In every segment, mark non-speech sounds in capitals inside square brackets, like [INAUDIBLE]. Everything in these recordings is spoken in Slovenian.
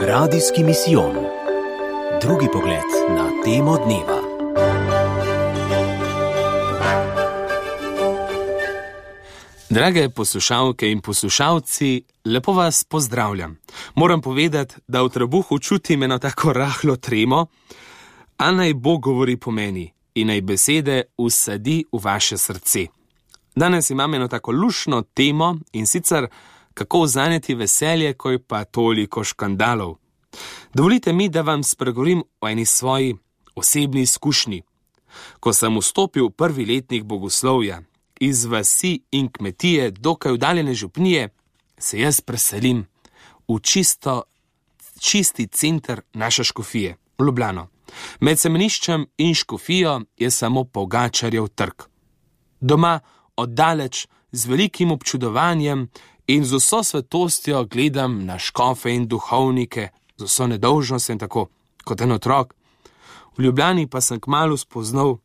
Radijski misijon. Drugi pogled na temo dneva. Drage poslušalke in poslušalci, lepo vas pozdravljam. Moram povedati, da v trebuhu čutim eno tako rahlo tremo, a naj Bog govori po meni in naj besede usadi v vaše srce. Danes imam eno tako lušno temo in sicer kako zaneti veselje, ko je pa toliko škandalov. Dovolite mi, da vam spregovorim o eni svoji osebni izkušnji. Ko sem vstopil v prvi letnik bogoslovja iz vasi in kmetije, dokaj udaljene župnije, se jaz preselim v čisto, čisti center naše škofije, v Ljubljano. Med semeniščem in škofijo je samo pogačarjev trg. Doma, oddaleč, z velikim občudovanjem in z vso svetostjo gledam na škofe in duhovnike, z vso nedolžnostjo in tako kot en otrok. V Ljubljani pa sem kmalo spoznal,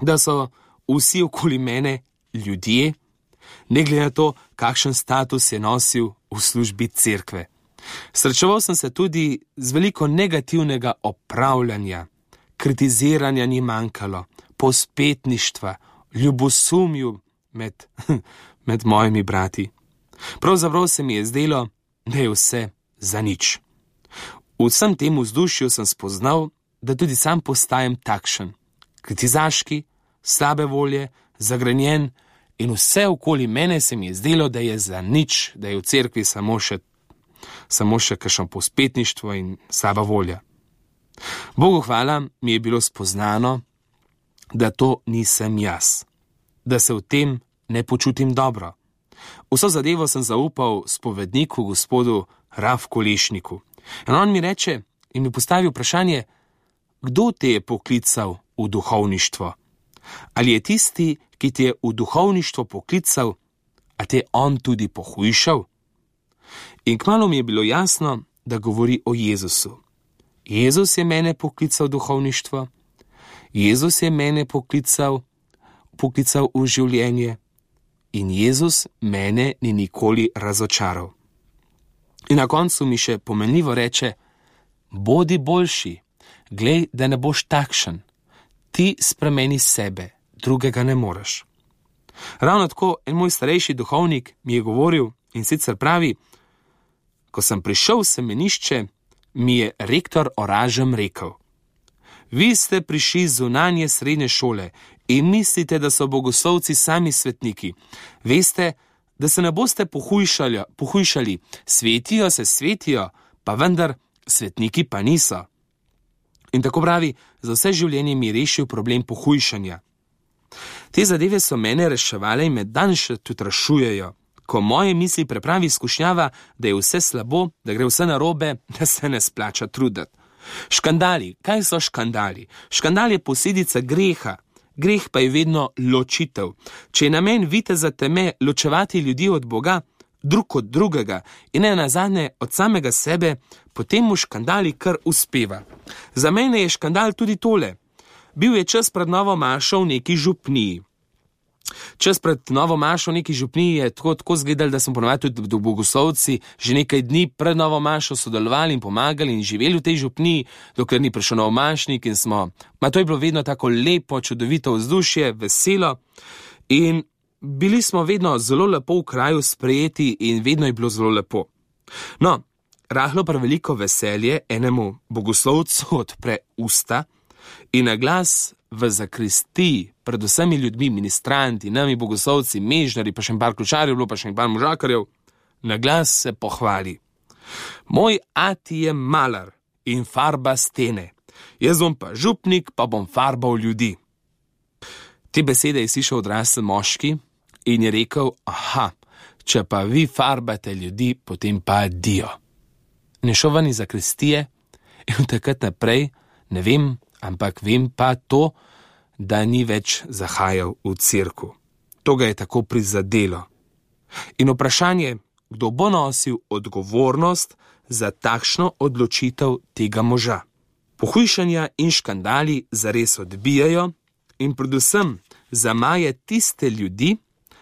da so vsi okoli mene ljudje, ne glede na to, kakšen status je nosil v službi cerkve. Srečeval sem se tudi z veliko negativnega opravljanja, kritiziranja ni manjkalo, pospetništva, ljubosumju med, [LAUGHS] med mojimi brati. Pravzaprav se mi je zdelo, da je vse za nič. V vsem tem vzdušju sem spoznal, da tudi sam postajam takšen, kritizaški, slabe volje, zagrenjen in vse okoli mene se mi je zdelo, da je za nič, da je v cerkvi samo še, samo še kakšno pospetništvo in slaba volja. Bogu hvala mi je bilo spoznano, da to nisem jaz, da se v tem ne počutim dobro. Vso zadevo sem zaupal spovedniku, gospodu Rafku Lešniku. In on mi reče in mi postavi vprašanje, kdo te je poklical v duhovništvo? Ali je tisti, ki te je v duhovništvo poklical, a te je on tudi pohujšal? In kmalo mi je bilo jasno, da govori o Jezusu. Jezus je mene poklical v duhovništvo, Jezus je mene poklical, poklical v življenje in Jezus mene ni nikoli razočaral. In na koncu mi še pomenljivo reče: Bodi boljši, glej, da ne boš takšen, ti spremeni sebe, drugega ne moreš. Ravno tako en moj starejši duhovnik mi je govoril in sicer pravi: Ko sem prišel v semenišče, mi je rektor oražem rekel: Vi ste prišli zunanje srednje šole in mislite, da so bogoslovci sami svetniki. Veste, da se ne boste pohujšali, pohujšali, svetijo se svetijo, pa vendar svetniki pa niso. In tako pravi, za vse življenje mi je rešil problem pohujšanja. Te zadeve so mene reševale in me danes še tudi rašujejo, ko moje misli prepravi skušnjava, da je vse slabo, da gre vse narobe, da se ne splača truditi. Škandali, kaj so škandali? Škandal je posledica greha, greh pa je vedno ločitev. Če je namen vite za teme ločevati ljudi od Boga, drug od drugega in ne nazadnje od samega sebe, potem mu škandali kar uspeva. Za mene je škandal tudi tole. Bil je čas pred novo mašo v neki župniji. Čas pred novo mašo v neki župniji je tako, tako zgledal, da smo ponovadi tudi do bogoslovci že nekaj dni pred novo mašo sodelovali in pomagali in živeli v tej župniji, dokler ni prišel nov mašnik in smo. Ma to je bilo vedno tako lepo, čudovito vzdušje, veselo in bili smo vedno zelo lepo v kraju sprejeti in vedno je bilo zelo lepo. No, rahlo pa veliko veselje enemu bogoslovcu odpre usta in na glas v zakristiji, pred vsemi ljudmi, ministranti, nami bogoslovci, mežnari, pa še par ključarjev, pa še par možakarjev, na glas se pohvali. Moj ati je malar in farba stene, jaz bom pa župnik, pa bom farbal ljudi. Te besede je slišal odrasel moški in je rekel: Aha, če pa vi farbate ljudi, potem pa dio. Nešovani za kristije in takrat naprej, ne vem, ampak vem pa to, da ni več zahajal v crkvu. To ga je tako prizadelo. In vprašanje, kdo bo nosil odgovornost za takšno odločitev tega moža. Pohujšanja in škandali zares odbijajo in predvsem zamaje tiste ljudi,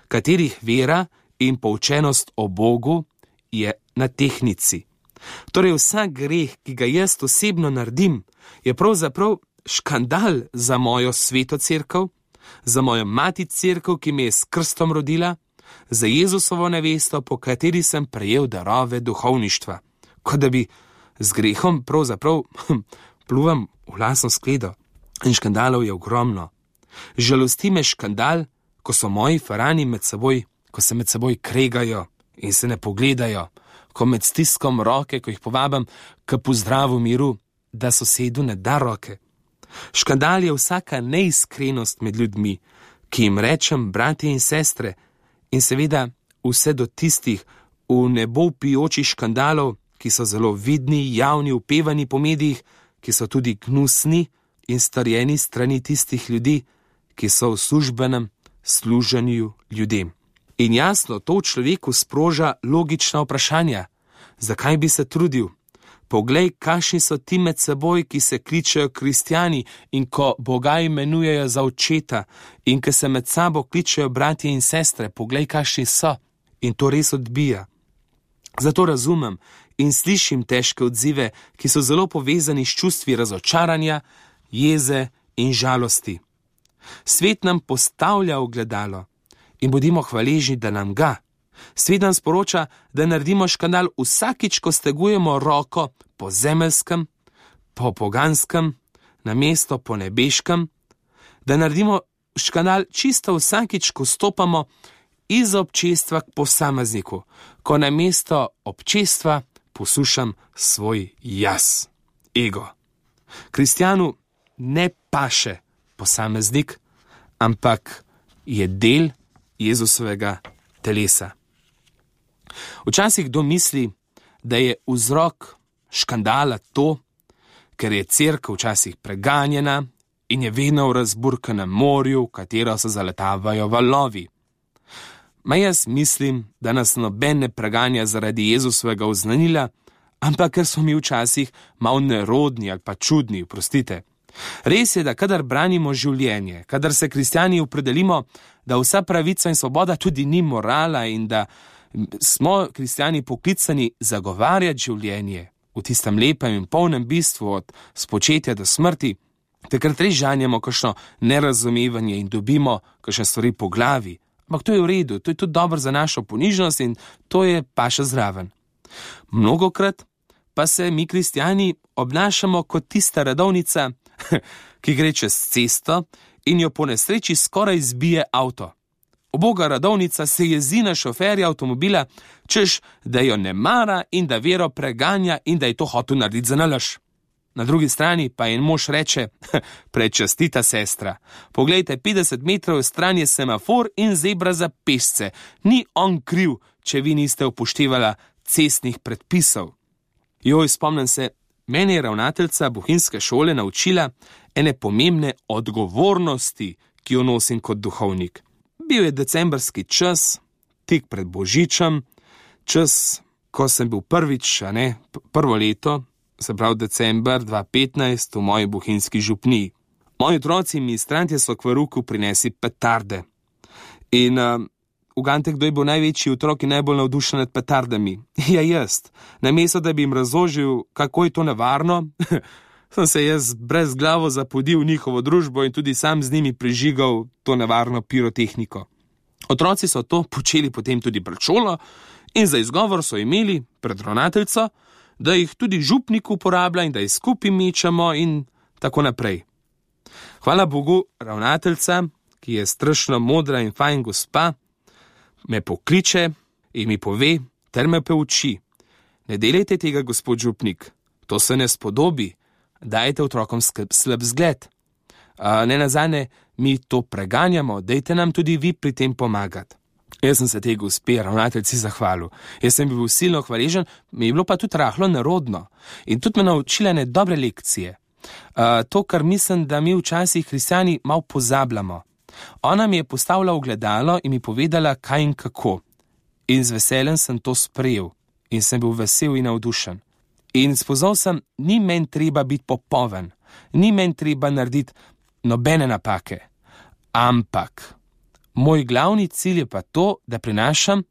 katerih vera in poučenost o Bogu je na tehnici. Torej, vsak greh, ki ga jaz osebno naredim, je pravzaprav škandal za mojo sveto crkvo, za mojo mati crkvo, ki me je s krstom rodila, za Jezusovo nevesto, po kateri sem prejel darove duhovništva, kot da bi z grehom pravzaprav hm, pluvam v lasno skledo. In škandalov je ogromno. Žalosti me škandal, ko so moji farani med seboj, ko se med seboj kregajo in se ne pogledajo, ko med stiskom roke, ko jih povabim k pozdravu miru, da sosedu ne da roke. Škandal je vsaka neiskrenost med ljudmi, ki jim rečem bratje in sestre, in seveda vse do tistih v nebo pijočih škandalov, ki so zelo vidni, javni, upevani po medijih, ki so tudi gnusni in starjeni strani tistih ljudi, ki so v službenem služenju ljudem. In jasno, to v človeku sproža logična vprašanja: zakaj bi se trudil? Poglej, kakšni so ti med seboj, ki se kličejo kristijani in ko Boga imenujejo za očeta in ki se med sabo kličejo bratje in sestre, poglej, kakšni so in to res odbija. Zato razumem in slišim težke odzive, ki so zelo povezani s čustvi razočaranja, jeze in žalosti. Svet nam postavlja ogledalo in bodimo hvaležni, da nam ga. Svet nam sporoča, da naredimo škandal vsakič, ko stegujemo roko po zemeljskem, po poganskem, na mesto po nebeškem, da naredimo škandal čisto vsakič, ko stopamo iz občestva k posamezniku, ko na mesto občestva poslušam svoj jaz, ego. Kristjanu ne paše posameznik, ampak je del Jezusovega telesa. Včasih kdo misli, da je vzrok škandala to, ker je crkva včasih preganjena in je vedno v razburkanem morju, v katero se zaletavajo valovi. Ma jaz mislim, da nas noben ne preganja zaradi Jezusovega oznanila, ampak ker smo mi včasih malo nerodni ali pa čudni, prostite. Res je, da kadar branimo življenje, kadar se kristijani opredelimo, da vsa pravica in svoboda tudi ni morala in da smo kristijani poklicani zagovarjati življenje v tistem lepem in polnem bistvu od spočetja do smrti, takrat res žanjamo kakšno nerazumevanje in dobimo kakšne stvari po glavi. Ampak to je v redu, to je tudi dobro za našo ponižnost in to je paša zraven. Mnogokrat pa se mi kristijani obnašamo kot tista redovnica, [LAUGHS] ki gre čez cesto in jo po nesreči skoraj zbije avto. Oboga radovnica se jezi na šoferja avtomobila, češ, da jo ne mara in da vero preganja in da je to hotel narediti za nalaž. Na drugi strani pa en mož reče: Prečastita sestra, poglejte, 50 metrov stran je semafor in zebra za pesce, ni on kriv, če vi niste upoštevali cestnih predpisov. Joj, spomnim se, meni je ravnateljica bohinjske šole naučila ene pomembne odgovornosti, ki jo nosim kot duhovnik. Bil je decembrski čas, tik pred Božičem, čas, ko sem bil prvič, a ne prvo leto, se pravi decembr 2015 v moji bohinjski župni. Moji otroci in ministranti so k varuku prinesli petarde. In uh, ugante, kdo je bil največji otrok in najbolj navdušen nad petardami? [LAUGHS] Ja, jaz. Na mesto, da bi jim razložil, kako je to nevarno, [LAUGHS] sem se jaz brez glavo zapodil v njihovo družbo in tudi sam z njimi prižigal to nevarno pirotehniko. Otroci so to počeli potem tudi pred šolo in za izgovor so imeli pred ravnateljico, da jih tudi župnik uporablja in da jih skupaj mečemo in tako naprej. Hvala Bogu, ravnateljica, ki je strašno modra in fajn gospa, me pokliče in mi pove, ter me pouči: Ne delajte tega, gospod župnik, to se ne spodobi, dajte otrokom slab zgled. Ne na zadnje, mi to preganjamo, dajte nam tudi vi pri tem pomagati. Jaz sem se tega gospe ravnateljci zahvalil. Jaz sem bil silno hvaležen, mi je bilo pa tudi rahlo nerodno in tudi me naučile ne dobre lekcije. Uh, to, kar mislim, da mi včasih kristijani malo pozabljamo. Ona mi je postavila ogledalo in mi povedala, kaj in kako. In z veseljem sem to sprejel in sem bil vesel in navdušen. In spoznal sem, ni meni treba biti popoln, ni meni treba narediti nobene napake. Ampak moj glavni cilj je pa to, da prinašam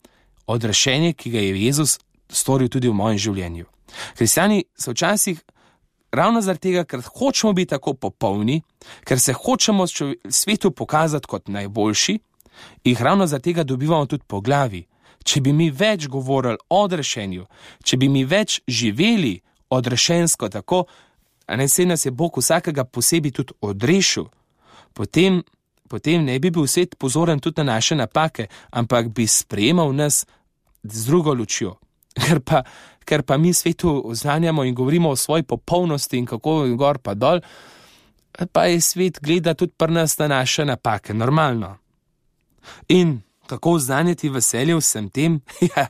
odrešenje, ki ga je Jezus storil tudi v mojem življenju. Kristijani so včasih ravno zaradi tega, ker hočemo biti tako popolni, ker se hočemo svetu pokazati kot najboljši, jih ravno zaradi tega dobivamo tudi po glavi. Če bi mi več govorili o odrešenju, če bi mi več živeli odrešensko, tako, a ne se nas je Bog vsakega posebej tudi odrešil, potem, potem ne bi bil svet pozoren tudi na naše napake, ampak bi sprejemal nas z drugo lučjo. [LAUGHS] Ker pa, ker pa mi svetu oznanjamo in govorimo o svoji popolnosti in kako je gor pa dol, pa je svet gleda tudi pri nas na naše napake, normalno. In kako oznanjati veselje vsem tem? [LAUGHS] Ja,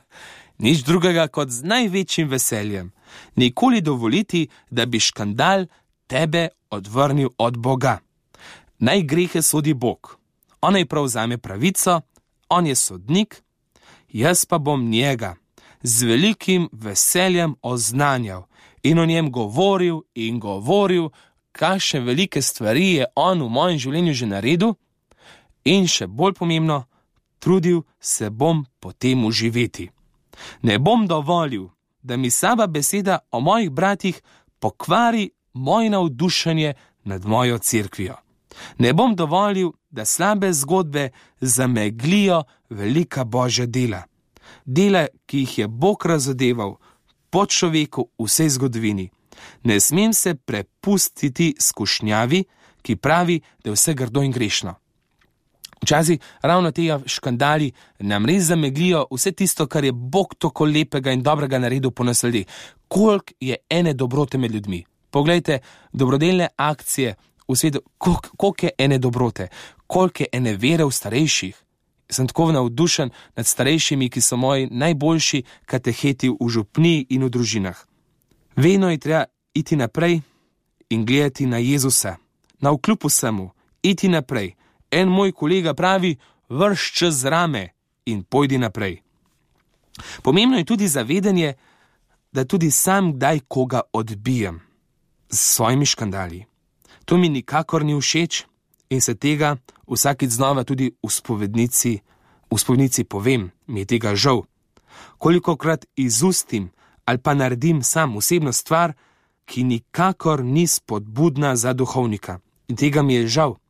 nič drugega kot z največjim veseljem. Nikoli dovoliti, da bi škandal tebe odvrnil od Boga. Naj grehe sodi Bog. On je prav zame pravico, on je sodnik, jaz pa bom njega z velikim veseljem oznanjal in o njem govoril in govoril, kakšne velike stvari je on v mojem življenju že naredil, in še bolj pomembno, trudil se bom potem uživeti. Ne bom dovolil, da mi sama beseda o mojih bratih pokvari moje navdušenje nad mojo cerkvijo. Ne bom dovolil, da slabe zgodbe zameglijo velika božja dela dela, ki jih je Bog razodeval po človeku v vsej zgodovini. Ne smem se prepustiti skušnjavi, ki pravi, da je vse grdo in grešno. Včasih ravno te škandali nam res zameglijo vse tisto, kar je Bog tako lepega in dobrega naredil po nas ljudi. Kolik je ene dobrote med ljudmi? Poglejte, dobrodelne akcije v svetu, koliko je ene dobrote, koliko je ene vere v starejših sem tako navdušen nad starejšimi, ki so moji najboljši kateheti v župni in v družinah. Vedno je treba iti naprej in gledati na Jezusa, na vkljub vsemu, iti naprej. En moj kolega pravi: vrš čez rame in pojdi naprej. Pomembno je tudi zavedanje, da tudi sam kdaj koga odbijem s svojimi škandali. To mi nikakor ni všeč in se tega vsakič znova tudi v spovednici, v spovednici povem, mi je tega žal. Koliko krat izustim ali pa naredim sam osebno stvar, ki nikakor ni spodbudna za duhovnika. In tega mi je žal.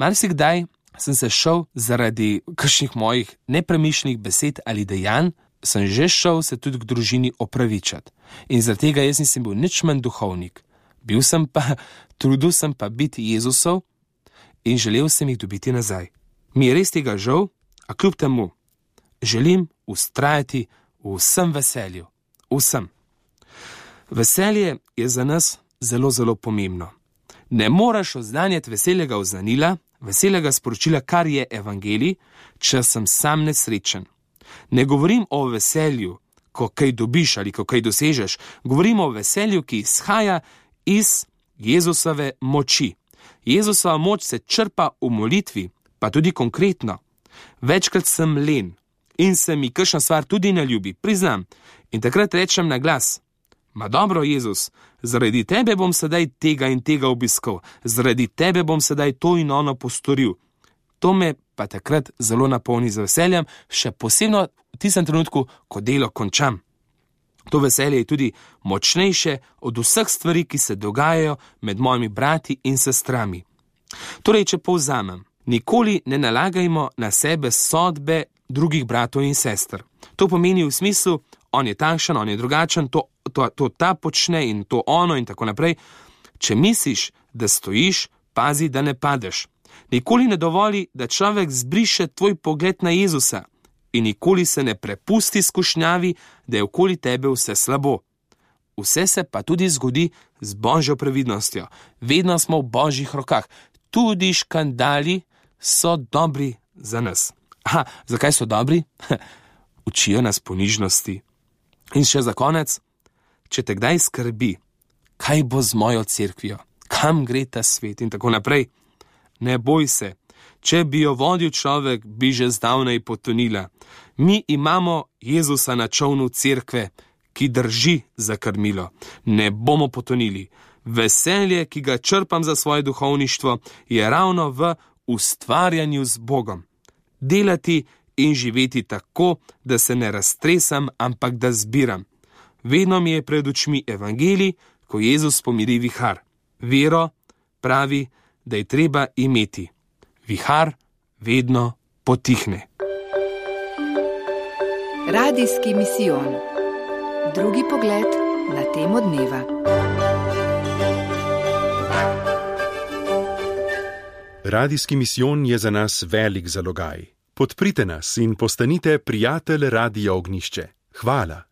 Marsikdaj sem se šel zaradi kakšnih mojih nepremišljenih besed ali dejanj, sem že šel se tudi k družini opravičati. In zaradi tega jaz nisem bil nič manj duhovnik. Bil sem pa, [LAUGHS] trudil sem pa biti Jezusov in želel sem jih dobiti nazaj. Mi je res tega žal, a kljub temu želim ustrajati v vsem veselju, vsem. Veselje je za nas zelo, zelo pomembno. Ne moreš oznanjati veselega oznanila, veselega sporočila, kar je evangelij, če sem sam nesrečen. Ne govorim o veselju, ko kaj dobiš ali ko kaj dosežeš, govorim o veselju, ki izhaja iz Jezusove moči. Jezusova moč se črpa v molitvi, pa tudi konkretno. Večkrat sem len in se mi kakšna stvar tudi ne ljubi, priznam, in takrat rečem na glas: Ma dobro, Jezus, zaradi tebe bom sedaj tega in tega obiskal, zaradi tebe bom sedaj to in ono postoril. To me pa takrat zelo napolni z veseljem, še posebno v tistem trenutku, ko delo končam. To veselje je tudi močnejše od vseh stvari, ki se dogajajo med mojimi brati in sestrami. Torej, če povzamem, nikoli ne nalagajmo na sebe sodbe drugih bratov in sester. To pomeni v smislu, on je takšen, on je drugačen, to, to, to ta počne in to ono in tako naprej. Če misliš, da stojiš, pazi, da ne padeš. Nikoli ne dovoli, da človek zbriše tvoj pogled na Jezusa in nikoli se ne prepusti skušnjavi, da je okoli tebe vse slabo. Vse se pa tudi zgodi z božjo previdnostjo. Vedno smo v božjih rokah. Tudi škandali so dobri za nas. Aha, zakaj so dobri? [LAUGHS] Učijo nas ponižnosti. In še za konec, če te kdaj skrbi, kaj bo z mojo cerkvijo, kam gre ta svet in tako naprej, ne boj se, če bi jo vodil človek, bi že zdavnaj potonila. Mi imamo Jezusa na čovnu cerkve, ki drži za krmilo. Ne bomo potonili. Veselje, ki ga črpam za svoje duhovništvo, je ravno v ustvarjanju z Bogom. Delati in živeti tako, da se ne raztresam, ampak da zbiram. Vedno mi je pred očmi evangelij, ko Jezus pomiri vihar. Vero pravi, da je treba imeti. Vihar vedno potihne. Radijski misijon. Drugi pogled na temo dneva. Radijski misijon je za nas velik zalogaj. Podprite nas in postanite prijatelj Radia Ognišče. Hvala.